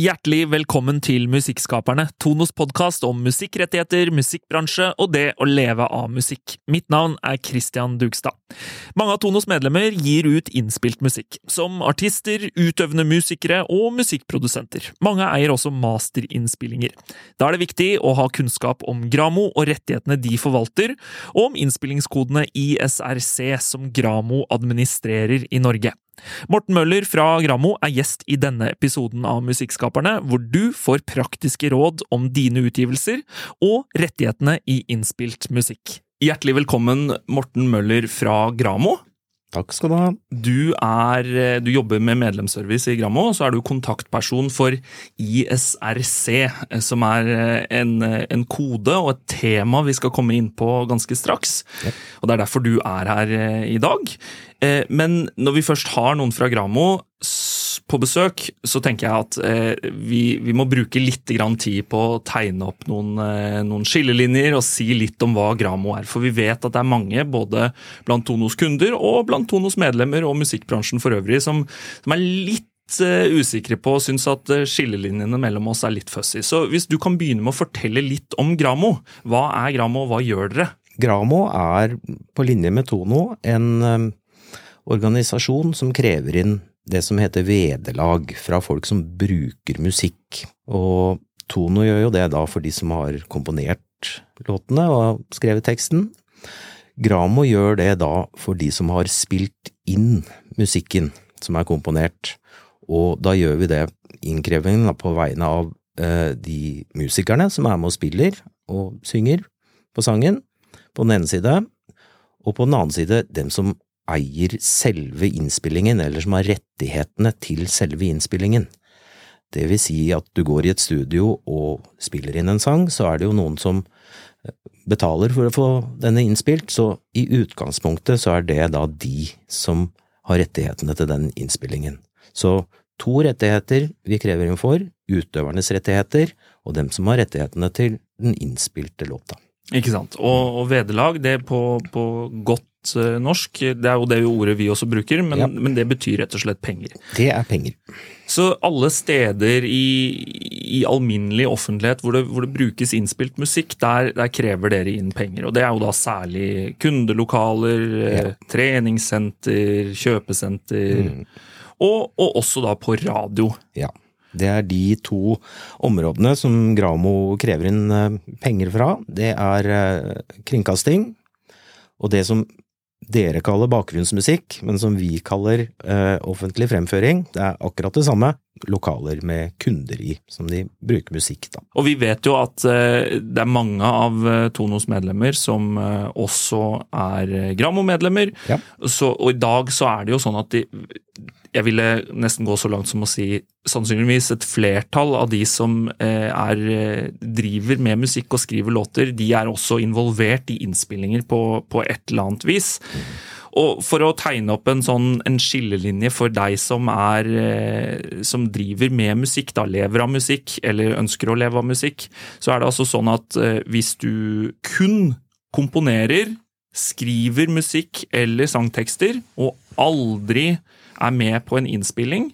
Hjertelig velkommen til Musikkskaperne, Tonos podkast om musikkrettigheter, musikkbransje og det å leve av musikk. Mitt navn er Christian Dugstad. Mange av Tonos medlemmer gir ut innspilt musikk, som artister, utøvende musikere og musikkprodusenter. Mange eier også masterinnspillinger. Da er det viktig å ha kunnskap om Gramo og rettighetene de forvalter, og om innspillingskodene ISRC som Gramo administrerer i Norge. Morten Møller fra Gramo er gjest i denne episoden av Musikkskaperne, hvor du får praktiske råd om dine utgivelser og rettighetene i innspilt musikk. Hjertelig velkommen, Morten Møller fra Gramo. Takk skal du ha. Du, er, du jobber med medlemsservice i Gramo, og så er du kontaktperson for ISRC, som er en, en kode og et tema vi skal komme inn på ganske straks. Ja. Og Det er derfor du er her i dag. Eh, men når vi først har noen fra Gramo på besøk, så tenker jeg at eh, vi, vi, må bruke litt tid på å tegne opp noen, eh, noen, skillelinjer og si litt om hva Gramo er. For vi vet at det er mange, både blant Tonos kunder og blant Tonos medlemmer og musikkbransjen for øvrig, som, som er litt usikre på og syns at skillelinjene mellom oss er litt fussy. Så hvis du kan begynne med å fortelle litt om Gramo. Hva er Gramo, og hva gjør dere? Gramo er på linje med Tono en organisasjon som krever inn det som heter vederlag fra folk som bruker musikk. Og Tono gjør jo det da for de som har komponert låtene og skrevet teksten. Gramo gjør det da for de som har spilt inn musikken som er komponert, og da gjør vi det innkrevingen på vegne av eh, de musikerne som er med og spiller og synger på sangen, på den ene side, og på den annen side dem som eier selve innspillingen, eller som har rettighetene til selve innspillingen. Det vil si at du går i et studio og spiller inn en sang, så er det jo noen som eh, betaler for å få denne innspilt, så i utgangspunktet så er det da de som har rettighetene til den innspillingen. Så to rettigheter vi krever inn for, utøvernes rettigheter og dem som har rettighetene til den innspilte låta. Ikke sant. Og, og vederlag, det på, på godt norsk. Det er jo det ordet vi også bruker, men, ja. men, det betyr rett og slett penger. Det er penger. Så alle steder i, i alminnelig offentlighet hvor det, hvor det, brukes innspilt musikk, der, der, krever dere inn penger. Og det er jo da særlig kundelokaler, eh, ja. treningssenter, kjøpesenter, mm. og, og, også da på radio. Ja. Det er de to områdene som Gramo krever inn eh, penger fra. Det er kringkasting, og det som dere kaller bakgrunnsmusikk, men som vi kaller uh, offentlig fremføring. Det er akkurat det samme. Lokaler med kunder i, som de bruker musikk, da. Og vi vet jo at eh, det er mange av eh, Tonos medlemmer som eh, også er Gramo-medlemmer. Ja. Og i dag så er det jo sånn at de jeg ville nesten gå så langt som å si sannsynligvis et flertall av de som er, driver med musikk og skriver låter, de er også involvert i innspillinger på, på et eller annet vis. Og for å tegne opp en sånn en skillelinje for deg som er eh, som driver med musikk, da lever av musikk, eller ønsker å leve av musikk, så er det altså sånn at hvis du kun komponerer, skriver musikk eller sangtekster, og aldri er med på en innspilling,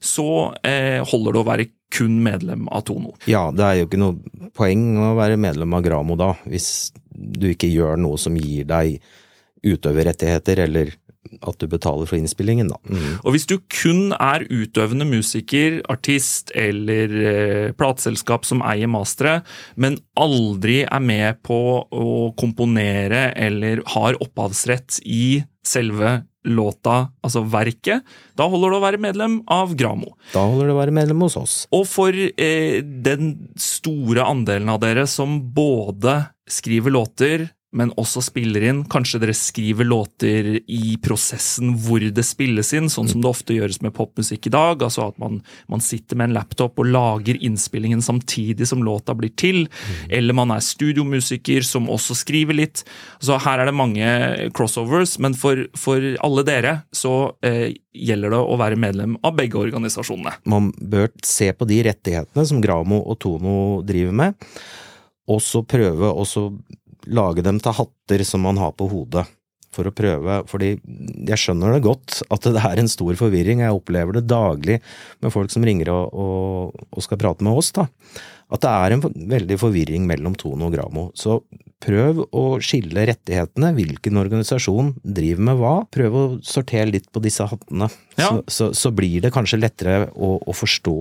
så eh, holder det å være kun medlem av Tono. Ja, det er jo ikke noe poeng å være medlem av Gramo da, hvis du ikke gjør noe som gir deg utøverrettigheter eller at du betaler for innspillingen, da. Mm. Og hvis du kun er utøvende musiker, artist eller eh, plateselskap som eier masteret, men aldri er med på å komponere eller har opphavsrett i selve låta, altså verket, da holder det å være medlem av Gramo. Da holder det å være medlem hos oss. Og for eh, den store andelen av dere som både skriver låter, men også spiller inn. Kanskje dere skriver låter i prosessen hvor det spilles inn, sånn som det ofte gjøres med popmusikk i dag. altså At man, man sitter med en laptop og lager innspillingen samtidig som låta blir til. Mm. Eller man er studiomusiker som også skriver litt. Så her er det mange crossovers, men for, for alle dere så eh, gjelder det å være medlem av begge organisasjonene. Man bør se på de rettighetene som Gramo og Tono driver med, og så prøve å lage dem til hatter som man har på hodet. for å prøve, fordi jeg skjønner det godt at det er en stor forvirring. Jeg opplever det daglig med folk som ringer og, og, og skal prate med oss, da. At det er en veldig forvirring mellom Tono og Gramo. Så prøv å skille rettighetene. Hvilken organisasjon driver med hva? Prøv å sortere litt på disse hattene. Ja. Så, så, så, blir det kanskje lettere å, å forstå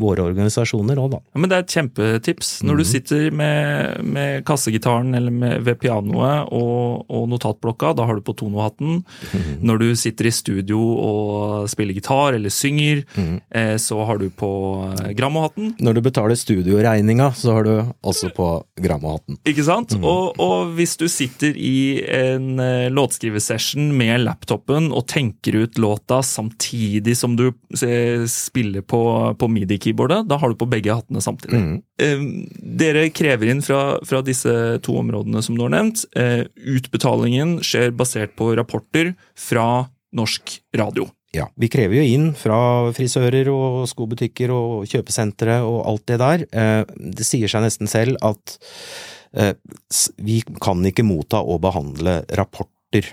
våre organisasjoner òg, da. Ja, men det er et kjempetips. Når mm. du mhm. sitter med, med kassegitaren eller med, ved pianoet og, og, notatblokka, da har du på tonohatten. Mm. Når du sitter i studio og spiller gitar eller synger, mm. eh, så har du på eh, grammohatten. Når du betaler studioregninga, så har du også på grammohatten. Ikke sant? Og, og, hvis du sitter i en eh, låtskrivesession med laptopen og tenker ut låta samtidig som du spiller på, på midi-keyboardet. Da har du på begge hattene samtidig. Mm. Dere krever inn fra, fra, disse to områdene som du har nevnt. Eh, utbetalingen skjer basert på rapporter fra norsk radio. Ja, vi krever jo inn fra frisører og skobutikker og kjøpesentre og alt det der. Eh, det sier seg nesten selv at eh, vi kan ikke motta og behandle rapporter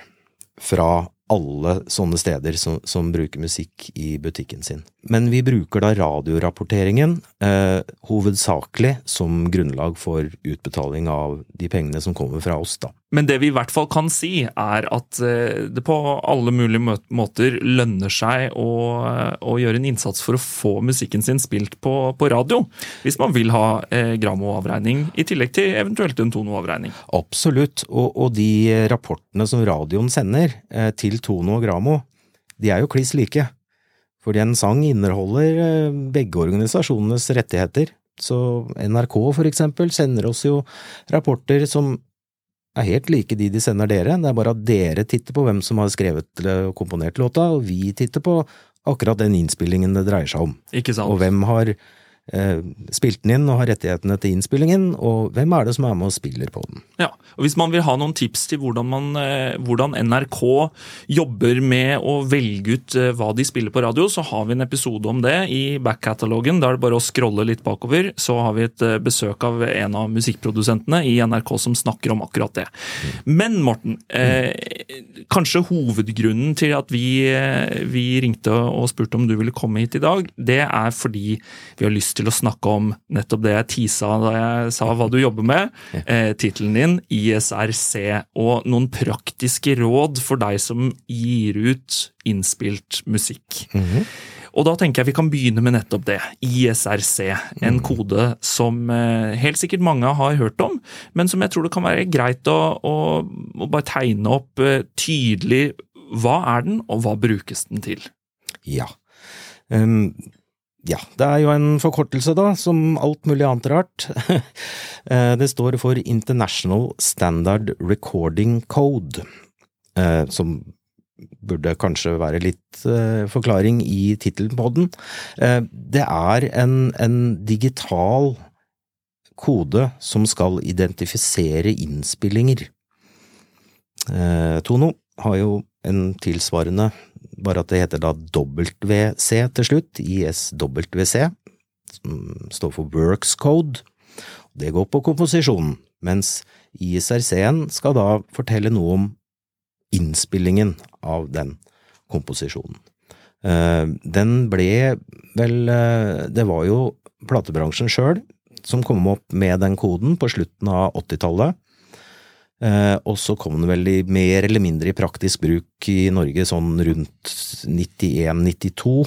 fra alle sånne steder som, som, bruker musikk i butikken sin. Men vi bruker da radiorapporteringen eh, hovedsakelig som grunnlag for utbetaling av de pengene som kommer fra oss, da. Men det vi i hvert fall kan si, er at eh, det på alle mulige måter lønner seg å, å gjøre en innsats for å få musikken sin spilt på, på radio, hvis man vil ha eh, Gramo-avregning, i tillegg til eventuelt en Tono-avregning. Absolutt, og, og, de rapportene som radioen sender eh, til Tono og Gramo, de er jo kliss like. Fordi en sang inneholder eh, begge organisasjonenes rettigheter. Så NRK for eksempel sender oss jo rapporter som er helt like de de sender dere, det er bare at dere titter på hvem som har skrevet og komponert låta, og vi titter på akkurat den innspillingen det dreier seg om. Ikke sant. Og hvem har eh, spilt den inn og har rettighetene til innspillingen, og hvem er det som er med og spiller på den. Ja, og Hvis man vil ha noen tips til hvordan, man, eh, hvordan NRK jobber med å velge ut eh, hva de spiller på radio, så har vi en episode om det i backkatalogen. Da er det bare å scrolle litt bakover, så har vi et eh, besøk av en av musikkprodusentene i NRK som snakker om akkurat det. Men Morten, eh, kanskje hovedgrunnen til at vi, vi ringte og spurte om du ville komme hit i dag, det er fordi vi har lyst til å snakke om nettopp det jeg tisa da jeg sa hva du jobber med. Eh, Tittelen din, ISRC, og noen praktiske råd for deg som gir ut innspilt musikk. Mm -hmm. Og da tenker jeg vi kan begynne med nettopp det. ISRC. En mhm. kode som eh, helt sikkert mange har hørt om, men som jeg tror det kan være greit å, å, å bare tegne opp eh, tydelig. Hva er den, og hva brukes den til? Ja. Um, ja, det er jo en forkortelse, da, som alt mulig annet rart. Eh, det står for International Standard Recording Code, som burde kanskje være litt uh, forklaring i tittelen på den. Det er en, en digital kode som skal identifisere innspillinger. Tono har jo en tilsvarende bare at det heter da WC til slutt, ISWC, som står for Works Code. Det går på komposisjonen, mens ISRC-en skal da fortelle noe om innspillingen av den komposisjonen. Eh, den ble vel eh, Det var jo platebransjen sjøl som kom opp med den koden på slutten av 80-tallet. Eh, og så kom den vel i mer eller mindre i praktisk bruk i Norge sånn rundt 91-92.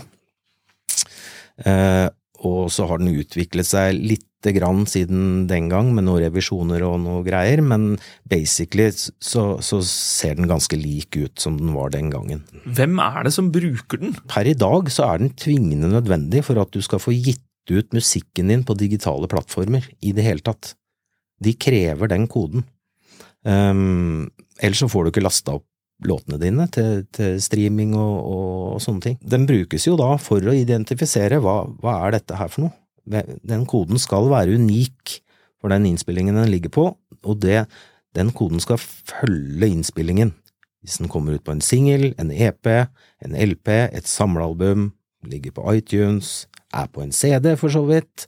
Eh, og så har den utviklet seg lite grann siden den gang, med noen revisjoner og noe greier, men basically så, så, ser den ganske lik ut som den var den gangen. Hvem er det som bruker den? Per i dag så er den tvingende nødvendig for at du skal få gitt ut musikken din på digitale plattformer i det hele tatt. De krever den koden. Um, ellers så får du ikke lasta opp låtene dine til, til streaming og, og, og, sånne ting. Den brukes jo da for å identifisere hva, hva er dette her for noe. Den koden skal være unik for den innspillingen den ligger på, og det, den koden skal følge innspillingen. Hvis den kommer ut på en singel, en EP, en LP, et samlealbum, ligger på iTunes, er på en CD for så vidt.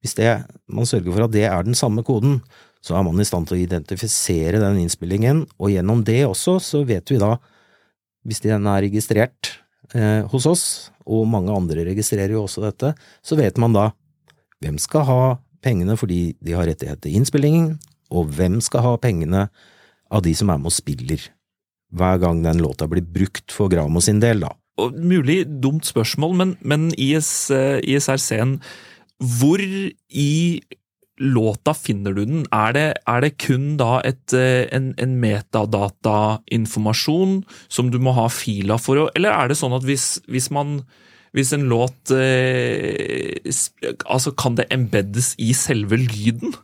Hvis det, man sørger for at det er den samme koden, så er man i stand til å identifisere den innspillingen, og gjennom det også så vet vi da, hvis den er registrert eh, hos oss, og mange andre registrerer jo også dette, så vet man da hvem skal ha pengene fordi de har rettighet til innspillingen, og hvem skal ha pengene av de som er med og spiller, hver gang den låta blir brukt for Gramo sin del, da. Og mulig dumt spørsmål, men, men IS, eh, ISRC-en, hvor i låta finner du den? Er det, er det kun da et, eh, en, en metadatainformasjon som du må ha fila for Eller er det sånn at hvis, hvis man hvis en låt eh, Altså, kan det embeddes i selve lyden?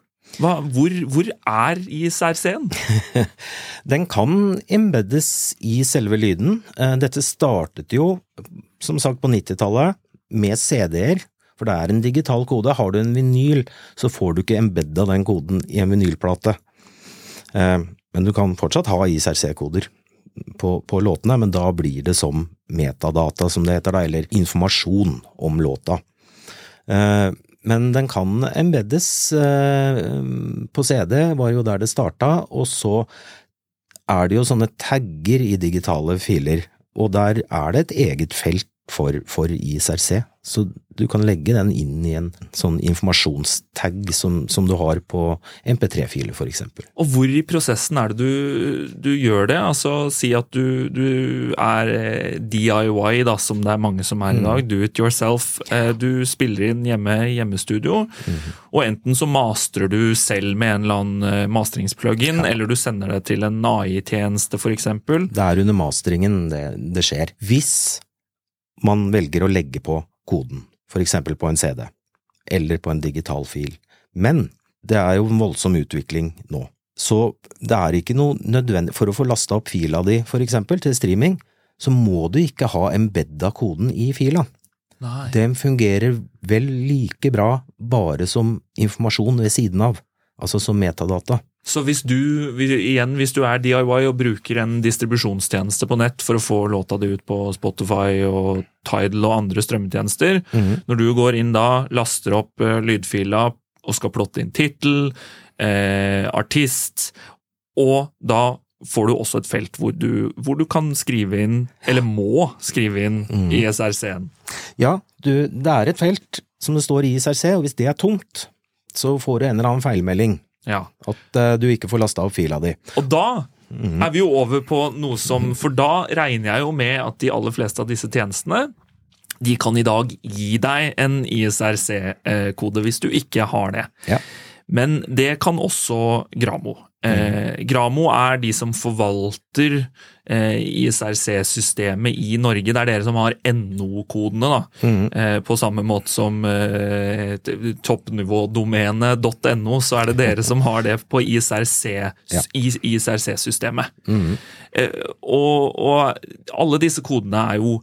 Hva, hvor, hvor, er ISRC-en? Den kan embeddes i selve lyden. Eh, dette startet jo, som sagt, på 90-tallet med CD-er. For det er en digital kode. Har du en vinyl, så får du ikke embedda den koden i en vinylplate. Eh, men du kan fortsatt ha ISRC-koder på, på, låtene, men da blir det som metadata, som det heter, da, eller informasjon om låta. Eh, men den kan embeddes eh, på CD, var jo der det starta, og så er det jo sånne tagger i digitale filer, og der er det et eget felt for, for ISRC. Så du kan legge den inn i en sånn informasjonstag som, som du har på MP3-filer, for eksempel. Og hvor i prosessen er det du, du gjør det? Altså si at du, du, er eh, DIY, da, som det er mange som er i dag. Mm. Do it yourself. Eh, du spiller inn hjemme i hjemmestudio, mm. og enten så mastrer du selv med en eller annen eh, masteringsplugin, ja. eller du sender det til en AI-tjeneste, eksempel. Det er under masteringen det, det skjer. Hvis man velger å legge på koden, for eksempel på en CD, eller på en digital fil. Men det er jo en voldsom utvikling nå, så det er ikke noe nødvendig For å få lasta opp fila di, for eksempel, til streaming, så må du ikke ha embedda koden i fila. Nei. Den fungerer vel like bra bare som informasjon ved siden av, altså som metadata. Så hvis du, igjen, hvis du er DIY og bruker en distribusjonstjeneste på nett for å få låta di ut på Spotify og Tidal og andre strømmetjenester, mm. når du går inn da, laster opp uh, lydfila og skal plotte inn tittel, eh, artist, og da får du også et felt hvor du, hvor du kan skrive inn, eller må skrive inn, mm. ISRC-en. Ja, du, det er et felt som det står i ISRC, og hvis det er tungt, så får du en eller annen feilmelding. Ja. At uh, du ikke får lasta opp fila di. Og da mm. er vi jo over på noe som For da regner jeg jo med at de aller fleste av disse tjenestene de kan i dag gi deg en ISRC-kode hvis du ikke har det. Ja. Men det kan også Gramo. Eh, Gramo er de som forvalter eh, ISRC-systemet i Norge. Det er dere som har NO-kodene, da. Mm. Eh, på samme måte som eh, toppnivådomenet.no, så er det dere som har det på ISRC-systemet. ISRC mm. og, og alle disse kodene er jo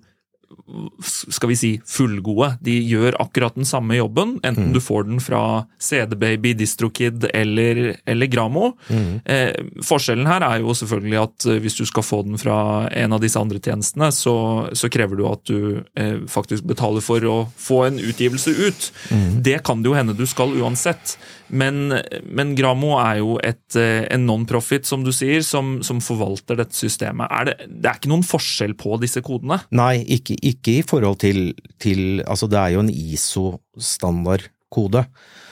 skal vi si, fullgode. De gjør akkurat den samme jobben, enten mm. du får den fra CD-Baby, DistroKid eller, eller Gramo. Mm. Eh, forskjellen her er jo selvfølgelig at eh, hvis du skal få den fra en av disse andre tjenestene, så, så krever du at du eh, faktisk betaler for å få en utgivelse ut. Mm. Det kan det jo hende du skal uansett. Men, men Gramo er jo et, eh, en non-profit, som du sier, som, som forvalter dette systemet. Er det, det, er ikke noen forskjell på disse kodene? Nei, ikke, ikke i forhold til, til Altså, det er jo en ISO-standardkode.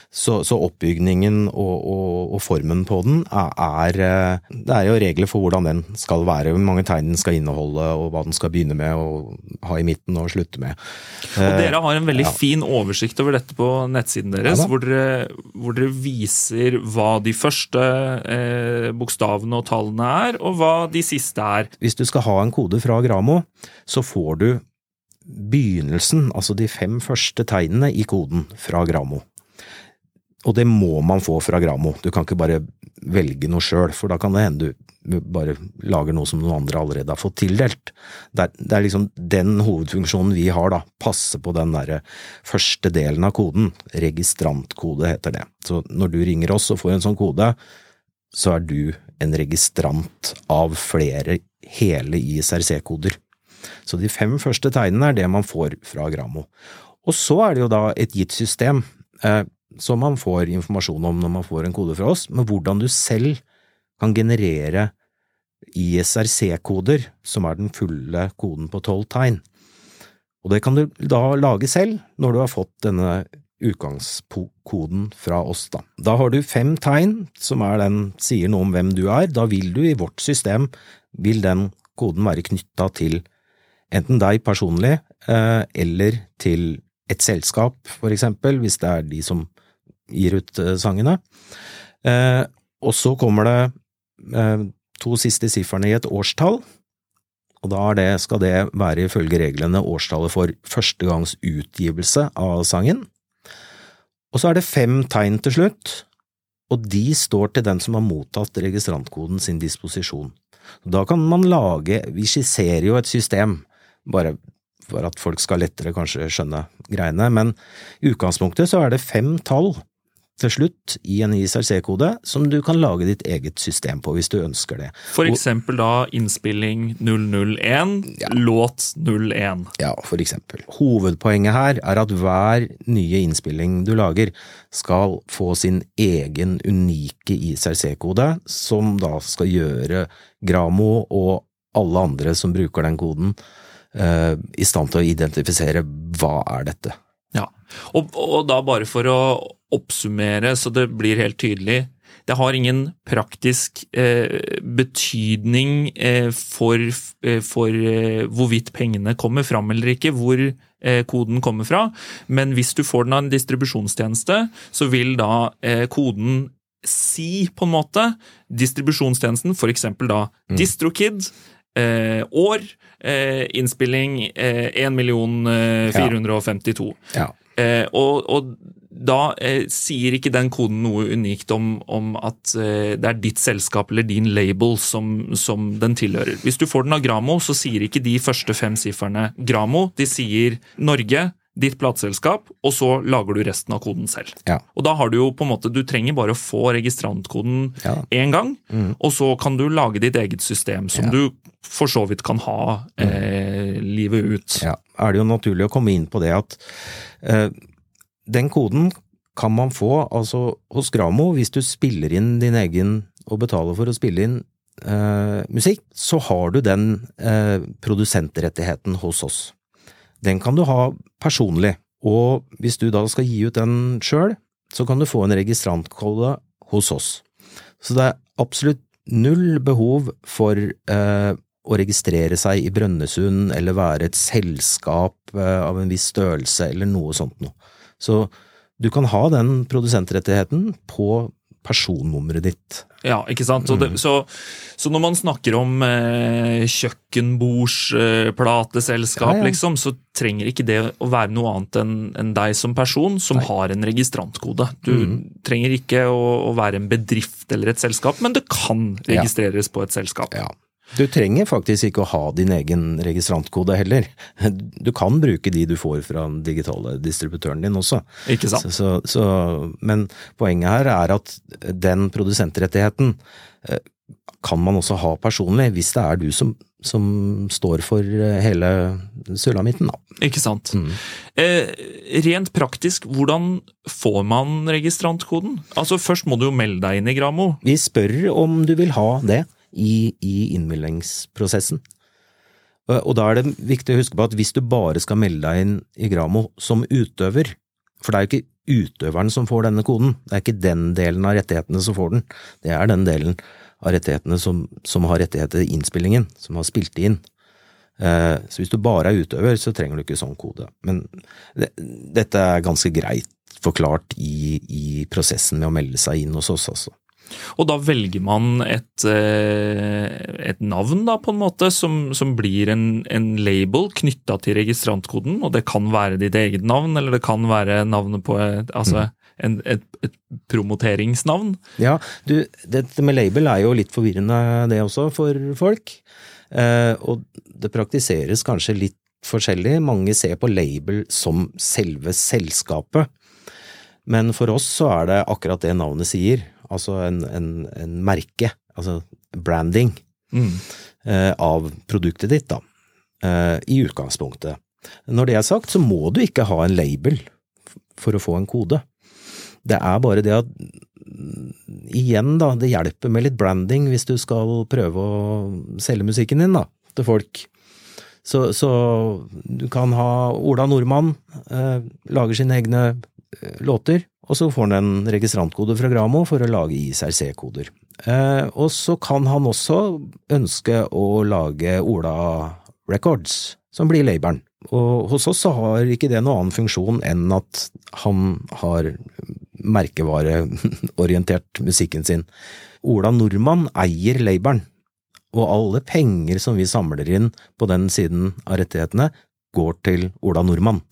Så, så oppbygningen og, og, og, formen på den er, er, eh, Det er jo regler for hvordan den skal være, hvor mange tegn den skal inneholde, og hva den skal begynne med og ha i midten og slutte med. Og Dere har en veldig ja. fin oversikt over dette på nettsiden deres, ja, hvor, dere, hvor, dere, viser hva de første eh, bokstavene og tallene er, og hva de siste er. Hvis du skal ha en kode fra Gramo, så får du begynnelsen, altså de fem første tegnene i koden fra Gramo. Og det må man få fra Gramo, du kan ikke bare velge noe sjøl, for da kan det hende du bare lager noe som noen andre allerede har fått tildelt. Det er, det er liksom den hovedfunksjonen vi har, da, passe på den derre første delen av koden, registrantkode heter det. Så når du ringer oss og får en sånn kode, så er du en registrant av flere hele ISRC-koder. Så de fem første tegnene er det man får fra Gramo. Og så er det jo da et gitt system. Eh, som man får informasjon om når man får en kode fra oss, men hvordan du selv kan generere ISRC-koder, som er den fulle koden på tolv tegn. Og det kan du da lage selv når du har fått denne utgangskoden fra oss, da. Da har du fem tegn, som er den sier noe om hvem du er. Da vil du i vårt system, vil den koden være knytta til enten deg personlig, eh, eller til et selskap, for eksempel, hvis det er de som gir ut eh, sangene. Eh, og så kommer det to siste sifrene i et årstall, og da det, skal det være ifølge reglene årstallet for førstegangsutgivelse av sangen. Og så er det fem tegn til slutt, og de står til den som har mottatt registrantkoden sin disposisjon. Da kan man lage, vi skisserer jo et system, bare for at folk skal lettere kanskje skjønne greiene, men i utgangspunktet så er det fem tall til slutt i en ISRC-kode som du kan lage ditt eget system på, hvis du ønsker det. For eksempel da innspilling 001, ja. låt 01. Ja, for eksempel. Hovedpoenget her er at hver nye innspilling du lager skal få sin egen unike ISRC-kode, som da skal gjøre Gramo og alle andre som bruker den koden, i stand til å identifisere hva er dette. Ja, og, og da bare for å oppsummere så det blir helt tydelig. Det har ingen praktisk eh, betydning eh, for, eh, for eh, hvorvidt pengene kommer fram eller ikke, hvor eh, koden kommer fra. Men hvis du får den av en distribusjonstjeneste, så vil da eh, koden si, på en måte, distribusjonstjenesten, eksempel da mm. DistroKid, år, innspilling eh, 1 452. Ja. Ja. og, og da eh, sier ikke den koden noe unikt om, om at eh, det er ditt selskap eller din label som, som, den tilhører. Hvis du får den av Gramo, så sier ikke de første fem sifrene Gramo. De sier Norge, ditt plateselskap, og så lager du resten av koden selv. Ja. Og da har Du jo på en måte, du trenger bare å få registrantkoden én ja. gang, mm. og så kan du lage ditt eget system som ja. du for så vidt kan ha mm. eh, livet ut. Ja, er det jo naturlig å komme inn på det at eh, den koden kan man få altså hos Gramo hvis du spiller inn din egen og betaler for å spille inn eh, musikk, så har du den eh, produsentrettigheten hos oss. Den kan du ha personlig, og hvis du da skal gi ut den sjøl, så kan du få en registrantkode hos oss. Så det er absolutt null behov for eh, å registrere seg i Brønnøysund eller være et selskap eh, av en viss størrelse eller noe sånt noe. Så du kan ha den produsentrettigheten på personnummeret ditt. Ja, ikke sant. Så, det, mm. så, så når man snakker om eh, kjøkkenbordsplateselskap, eh, ja, ja. liksom, så trenger ikke det å være noe annet enn en deg som person som Nei. har en registrantkode. Du mm. trenger ikke å, å, være en bedrift eller et selskap, men det kan registreres ja. på et selskap. Ja. Du trenger faktisk ikke å ha din egen registrantkode heller. Du kan bruke de du får fra den digitale distributøren din også. Ikke sant. Så, så, men poenget her er at den produsentrettigheten eh, kan man også ha personlig, hvis det er du som, som står for eh, hele sulamitten, da. Ikke sant. Mm. Eh, rent praktisk, hvordan får man registrantkoden? Altså Først må du jo melde deg inn i Gramo. Vi spør om du vil ha det i, i innmeldingsprosessen. Og da er det viktig å huske på at hvis du bare skal melde deg inn i Gramo som utøver, for det er jo ikke utøveren som får denne koden, det er ikke den delen av rettighetene som får den, det er den delen av rettighetene som, som har rettigheter i innspillingen, som har spilt inn. Eh, så hvis du bare er utøver, så trenger du ikke sånn kode. Men det, dette er ganske greit forklart i, i prosessen med å melde seg inn hos oss, altså. Og da velger man et, eh, et navn, da, på en måte, som, som blir en, en label knytta til registrantkoden. Og det kan være ditt eget navn, eller det kan være navnet på altså, mm. en, et, et, promoteringsnavn. Ja, du, dette med label er jo litt forvirrende det også, for folk. Eh, og det praktiseres kanskje litt forskjellig. Mange ser på label som selve selskapet. Men for oss så er det akkurat det navnet sier altså en, en, en merke, altså branding, mm. eh, av produktet ditt, da, eh, i utgangspunktet. Når det er sagt, så må du ikke ha en label for å få en kode. Det er bare det at igjen, da, det hjelper med litt branding hvis du skal prøve å selge musikken din da, til folk. Så, så du kan ha Ola Nordmann eh, lager sine egne eh, låter, og så får han en registrantkode fra Gramo for å lage ISRC-koder. Eh, og så kan han også ønske å lage Ola Records, som blir labelen. Og hos oss så har ikke det noen annen funksjon enn at han har merkevareorientert musikken sin. Ola Nordmann eier labelen, og alle penger som vi samler inn på den siden av rettighetene, går til Ola Nordmann.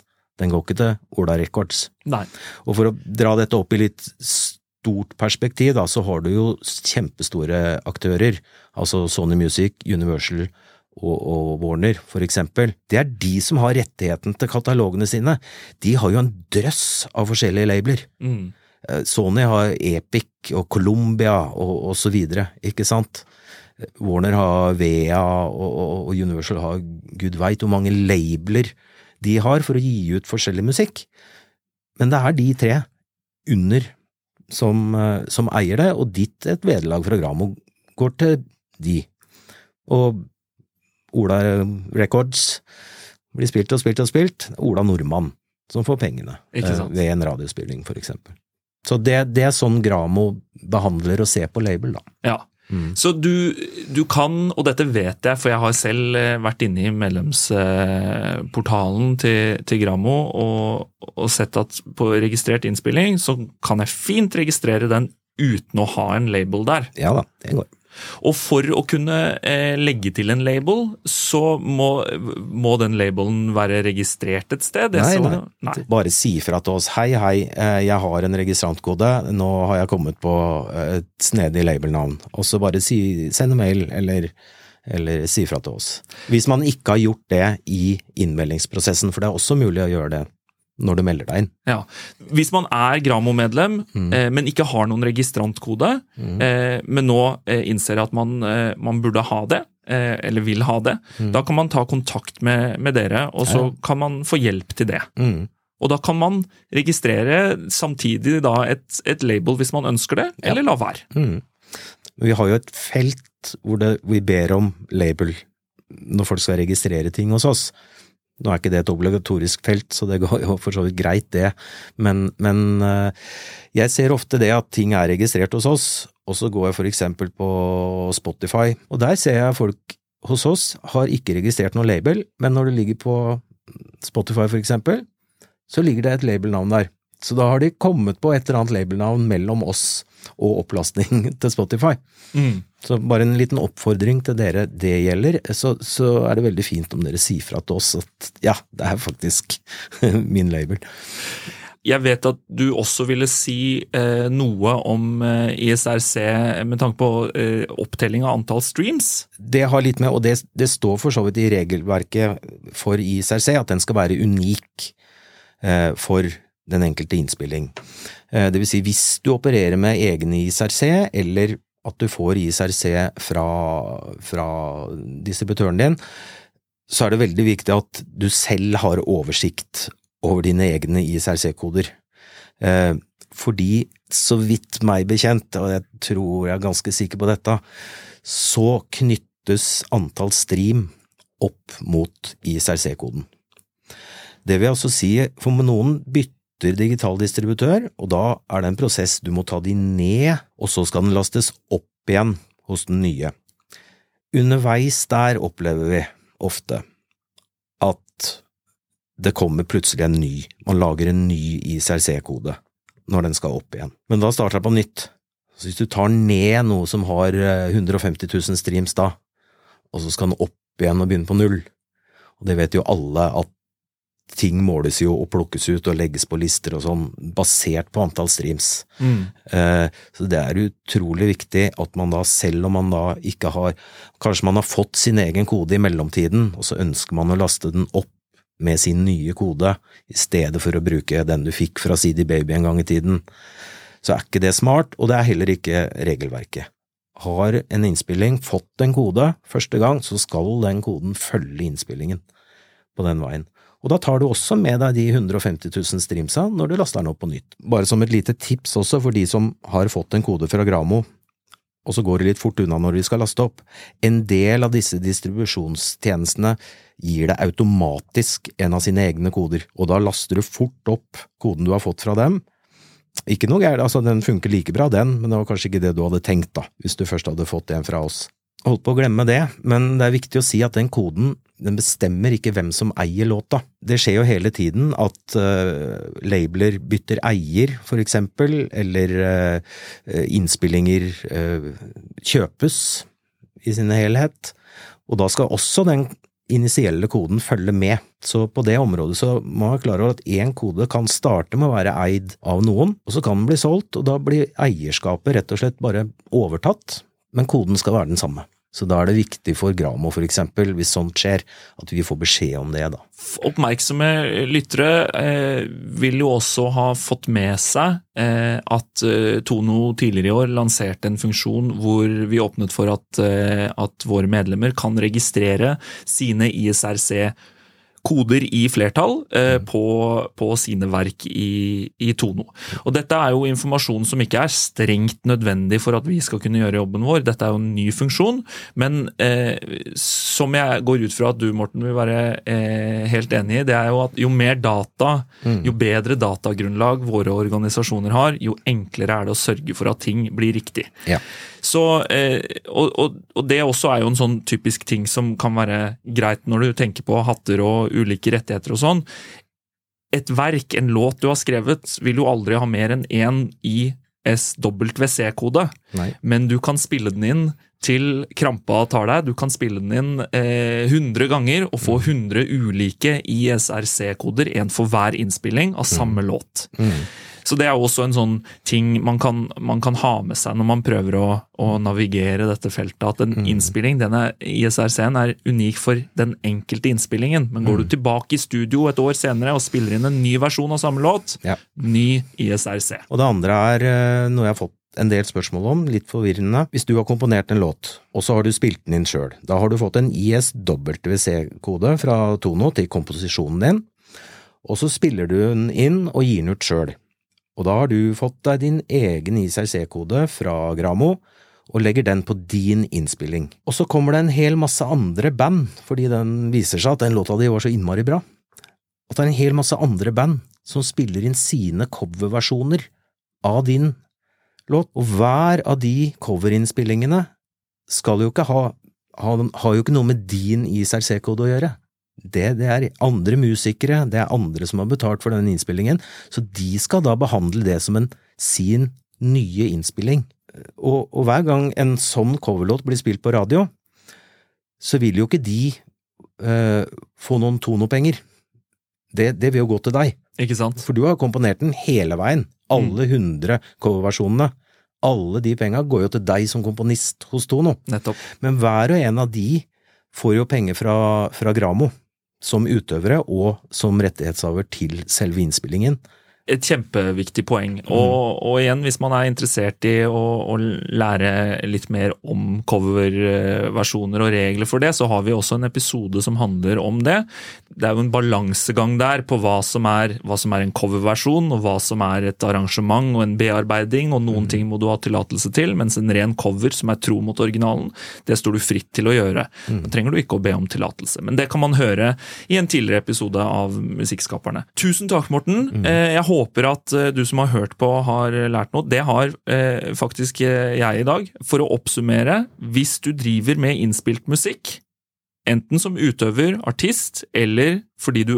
Den går ikke til Ola Records. Nei. Og for å dra dette opp i litt stort perspektiv, da, så har du jo kjempestore aktører, altså Sony Music, Universal og, og, Warner, for eksempel. Det er de som har rettigheten til katalogene sine. De har jo en drøss av forskjellige labeler. Mm. Sony har Epic og Columbia og, og så videre, ikke sant? Warner har Vea, og, og Universal har gud veit hvor mange labler de har for å gi ut forskjellig musikk. Men det er de tre under som, som eier det, og ditt et vederlag fra Gramo går til de. Og Ola Records blir spilt og spilt og spilt. Ola Nordmann som får pengene ved en radiospilling, for eksempel. Så det, det, er sånn Gramo behandler og ser på label, da. Ja. Mm. Så du, du, kan, og dette vet jeg, for jeg har selv vært inne i medlemsportalen til, til Gramo og, og, sett at på registrert innspilling så kan jeg fint registrere den uten å ha en label der. Ja da, det går. Og for å kunne eh, legge til en label, så må, må, den labelen være registrert et sted? Nei, nei. nei, Bare si fra til oss hei, hei, eh, jeg har en registrantkode, nå har jeg kommet på eh, et snedig labelnavn. Og så bare si, send en mail eller, eller si fra til oss. Hvis man ikke har gjort det i innmeldingsprosessen, for det er også mulig å gjøre det når du melder deg inn. Ja. Hvis man er Gramo-medlem, mm. eh, men ikke har noen registrantkode, mm. eh, men nå eh, innser at man, eh, man, burde ha det, eh, eller vil ha det, mm. da kan man ta kontakt med, med dere, og så ja. kan man få hjelp til det. Mm. Og da kan man registrere samtidig da et, et label hvis man ønsker det, eller la være. Mm. Vi har jo et felt hvor det, vi ber om label når folk skal registrere ting hos oss. Nå er ikke det et obligatorisk felt, så det går jo for så vidt greit, det, men, men eh, jeg ser ofte det at ting er registrert hos oss, og så går jeg for eksempel på Spotify, og der ser jeg folk hos oss har ikke registrert noe label, men når det ligger på Spotify for eksempel, så ligger det et labelnavn der. Så da har de kommet på et eller annet labelnavn mellom oss og opplastning til Spotify. Mm. Så bare en liten oppfordring til dere det gjelder, så, så, er det veldig fint om dere sier fra til oss at ja, det er faktisk min label. Jeg vet at du også ville si eh, noe om eh, ISRC med tanke på eh, opptelling av antall streams? Det har litt med, og det, det, står for så vidt i regelverket for ISRC, at den skal være unik eh, for den enkelte innspilling. Eh, det vil si hvis du opererer med egne ISRC, eller at du får ISRC fra, fra distributøren din, så er det veldig viktig at du selv har oversikt over dine egne ISRC-koder. Eh, fordi, så vidt meg bekjent, og jeg tror jeg er ganske sikker på dette, så knyttes antall stream opp mot ISRC-koden. Det vil altså si, for noen bytter bytter digital distributør, og da er det en prosess du må ta de ned, og så skal den lastes opp igjen hos den nye. Underveis der opplever vi ofte at det kommer plutselig en ny, man lager en ny ICRC-kode når den skal opp igjen, men da starter det på nytt. Så hvis du tar ned noe som har 150 eh, 000 streams da, og så skal den opp igjen og begynne på null, og det vet jo alle at ting måles jo og plukkes ut og legges på lister og sånn, basert på antall streams. Mm. Eh, så det er utrolig viktig at man da, selv om man da ikke har Kanskje man har fått sin egen kode i mellomtiden, og så ønsker man å laste den opp med sin nye kode, i stedet for å bruke den du fikk fra CD Baby en gang i tiden. Så er ikke det smart, og det er heller ikke regelverket. Har en innspilling fått en kode første gang, så skal den koden følge innspillingen på den veien. Og da tar du også med deg de 150 000 streamsa når du laster den opp på nytt. Bare som et lite tips også for de som har fått en kode fra Gramo, og så går det litt fort unna når de skal laste opp. En del av disse distribusjonstjenestene gir deg automatisk en av sine egne koder, og da laster du fort opp koden du har fått fra dem. Ikke noe gærent, altså den funker like bra den, men det var kanskje ikke det du hadde tenkt da, hvis du først hadde fått en fra oss. Holdt på å glemme det, men det er viktig å si at den koden den bestemmer ikke hvem som eier låta. Det skjer jo hele tiden at uh, labeler bytter eier, for eksempel, eller uh, innspillinger uh, kjøpes i sin helhet. Og da skal også den initielle koden følge med. Så på det området så må man være klar over at én kode kan starte med å være eid av noen, og så kan den bli solgt, og da blir eierskapet rett og slett bare overtatt, men koden skal være den samme. Så da er det viktig for Gramo for eksempel, hvis sånt skjer, at vi får beskjed om det, da. Oppmerksomme lyttere eh, vil jo også ha fått med seg eh, at eh, Tono tidligere i år lanserte en funksjon hvor vi åpnet for at, eh, at våre medlemmer kan registrere sine ISRC koder i flertall eh, mm. på, på, sine verk i, i, Tono. Og Dette er jo informasjon som ikke er strengt nødvendig for at vi skal kunne gjøre jobben vår. Dette er jo en ny funksjon, men eh, som jeg går ut fra at du Morten vil være eh, helt enig i, det er jo at jo mer data, mm. jo bedre datagrunnlag våre organisasjoner har, jo enklere er det å sørge for at ting blir riktig. Ja. Så, eh, og, og, og, det også er jo en sånn typisk ting som kan være greit når du tenker på hatter og ulike rettigheter og sånn. Et verk, en låt du har skrevet, vil jo aldri ha mer enn én ISWC-kode, men du kan spille den inn til krampa tar deg. Du kan spille den inn eh, 100 ganger og få 100 ulike ISRC-koder, én for hver innspilling av samme mm. låt. Mm. Så det er også en sånn ting man kan, man kan ha med seg når man prøver å, å navigere dette feltet. At en mm. innspilling, denne ISRC-en, er unik for den enkelte innspillingen. Men går mm. du tilbake i studio et år senere og spiller inn en ny versjon av samme låt, ja. ny ISRC. Og det andre er eh, noe jeg har fått en del spørsmål om, litt forvirrende. Hvis du har komponert en låt, og så har du spilt den inn sjøl, da har du fått en ISWC-kode fra Tono til komposisjonen din, og så spiller du den inn og gir den ut sjøl. Og da har du fått deg din egen ICRC-kode fra Gramo, og legger den på din innspilling. Og så kommer det en hel masse andre band, fordi den viser seg at den låta di var så innmari bra. At det er en hel masse andre band som spiller inn sine coverversjoner av din låt, og hver av de coverinnspillingene skal jo ikke ha, ha har jo ikke noe med din ICRC-kode å gjøre det, det, er andre musikere, det er andre som har betalt for denne innspillingen, så de skal da behandle det som en sin nye innspilling. Og, og hver gang en sånn coverlåt blir spilt på radio, så vil jo ikke de uh, få noen tonopenger. Det, det vil jo gå til deg. Ikke sant? For du har komponert den hele veien. Alle mm. hundre mm. coverversjonene. Alle de penga går jo til deg som komponist hos Tono. Nettopp. Men hver og en av de får jo penger fra, fra Gramo som utøvere og som rettighetshaver til selve innspillingen et kjempeviktig poeng. Mm. Og, og, igjen, hvis man er interessert i å, å lære litt mer om coverversjoner og regler for det, så har vi også en episode som handler om det. Det er jo en balansegang der på hva som er, hva som er en coverversjon, og hva som er et arrangement og en bearbeiding, og noen mm. ting må du ha tillatelse til, mens en ren cover som er tro mot originalen, det står du fritt til å gjøre. Mm. Da trenger du ikke å be om tillatelse. Men det kan man høre i en tidligere episode av Musikkskaperne. Tusen takk, Morten. Mm. Eh, jeg håper håper at eh, du som har hørt på, har lært noe. Det har eh, faktisk eh, jeg i dag. For å oppsummere, hvis du driver med innspilt musikk, enten som utøver, artist, eller fordi du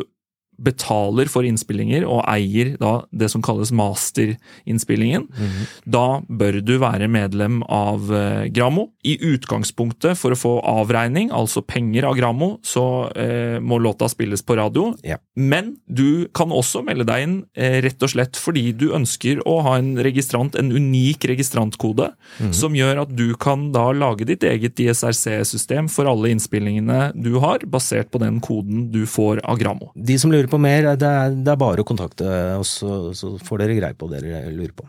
betaler for innspillinger og eier da det som kalles masterinnspillingen, mm -hmm. da bør du være medlem av eh, Gramo. I utgangspunktet, for å få avregning, altså penger av Gramo, så eh, må låta spilles på radio. Ja. Men du kan også melde deg inn eh, rett og slett fordi du ønsker å ha en registrant, en unik registrantkode, mm -hmm. som gjør at du kan da lage ditt eget ISRC-system for alle innspillingene du har, basert på den koden du får av Gramo. De som lurer på mer, det er, det er bare å kontakte oss, så, får dere greie på det dere lurer på.